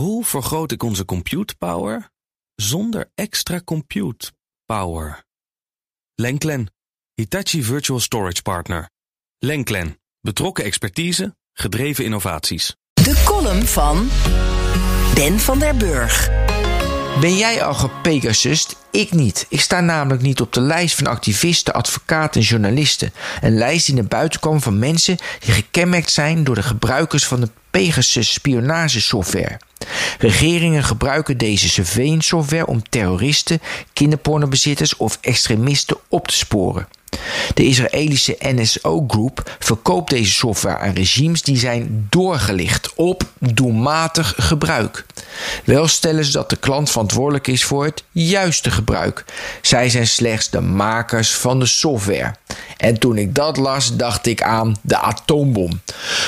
Hoe vergroot ik onze compute power zonder extra compute power? Lenklen, Hitachi Virtual Storage Partner. Lenklen, betrokken expertise, gedreven innovaties. De column van Ben van der Burg. Ben jij al gepegasussed? Ik niet. Ik sta namelijk niet op de lijst van activisten, advocaten en journalisten. Een lijst die naar buiten kwam van mensen die gekenmerkt zijn door de gebruikers van de Pegasus spionagesoftware. Regeringen gebruiken deze surveillance software om terroristen, kinderpornobezitters of extremisten op te sporen. De Israëlische NSO Group verkoopt deze software aan regimes die zijn doorgelicht op doelmatig gebruik. Wel stellen ze dat de klant verantwoordelijk is voor het juiste gebruik. Zij zijn slechts de makers van de software. En toen ik dat las, dacht ik aan de atoombom.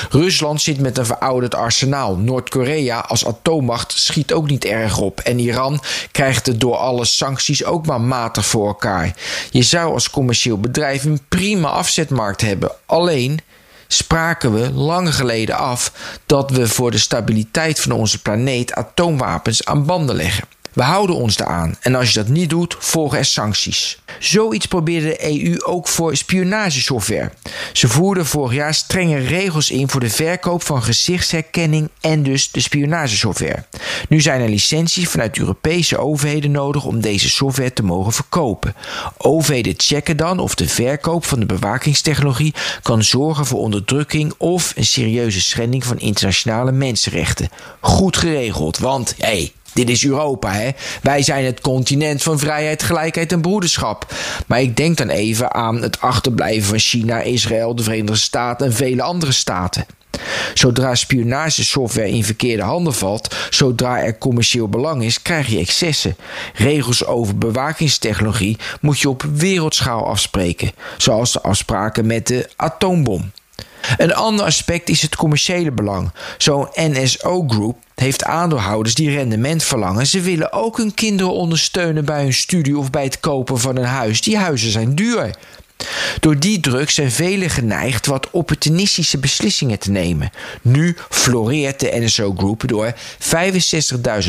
Rusland zit met een verouderd arsenaal. Noord-Korea als atoommacht schiet ook niet erg op. En Iran krijgt het door alle sancties ook maar matig voor elkaar. Je zou als commercieel bedrijf een prima afzetmarkt hebben. Alleen spraken we lang geleden af dat we voor de stabiliteit van onze planeet atoomwapens aan banden leggen. We houden ons daaraan en als je dat niet doet, volgen er sancties. Zoiets probeerde de EU ook voor spionagesoftware. Ze voerden vorig jaar strenge regels in voor de verkoop van gezichtsherkenning en dus de spionagesoftware. Nu zijn er licenties vanuit Europese overheden nodig om deze software te mogen verkopen. Overheden checken dan of de verkoop van de bewakingstechnologie kan zorgen voor onderdrukking of een serieuze schending van internationale mensenrechten. Goed geregeld, want hé, hey, dit is Europa, hè? Wij zijn het continent van vrijheid, gelijkheid en broederschap. Maar ik denk dan even aan het achterblijven van China, Israël, de Verenigde Staten en vele andere staten. Zodra spionagesoftware in verkeerde handen valt, zodra er commercieel belang is, krijg je excessen. Regels over bewakingstechnologie moet je op wereldschaal afspreken, zoals de afspraken met de atoombom. Een ander aspect is het commerciële belang. Zo'n NSO Group heeft aandeelhouders die rendement verlangen. Ze willen ook hun kinderen ondersteunen bij hun studie of bij het kopen van een huis. Die huizen zijn duur. Door die druk zijn velen geneigd wat opportunistische beslissingen te nemen. Nu floreert de NSO Group door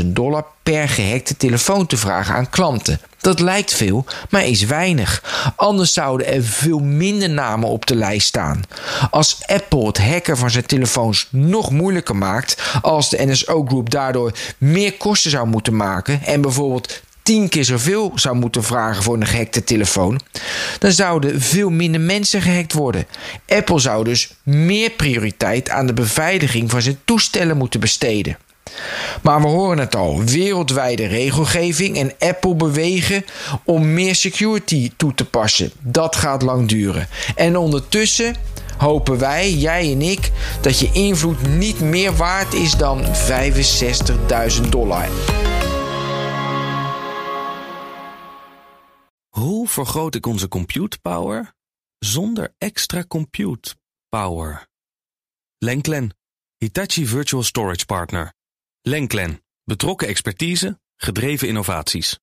65.000 dollar per gehackte telefoon te vragen aan klanten. Dat lijkt veel, maar is weinig. Anders zouden er veel minder namen op de lijst staan. Als Apple het hacken van zijn telefoons nog moeilijker maakt, als de NSO Group daardoor meer kosten zou moeten maken en bijvoorbeeld tien keer zoveel zou moeten vragen voor een gehackte telefoon, dan zouden veel minder mensen gehackt worden. Apple zou dus meer prioriteit aan de beveiliging van zijn toestellen moeten besteden. Maar we horen het al: wereldwijde regelgeving en Apple bewegen om meer security toe te passen. Dat gaat lang duren. En ondertussen hopen wij, jij en ik, dat je invloed niet meer waard is dan 65.000 dollar. Hoe vergroot ik onze compute power zonder extra compute power? Lenklen, Hitachi Virtual Storage Partner. Lenklen, betrokken expertise, gedreven innovaties.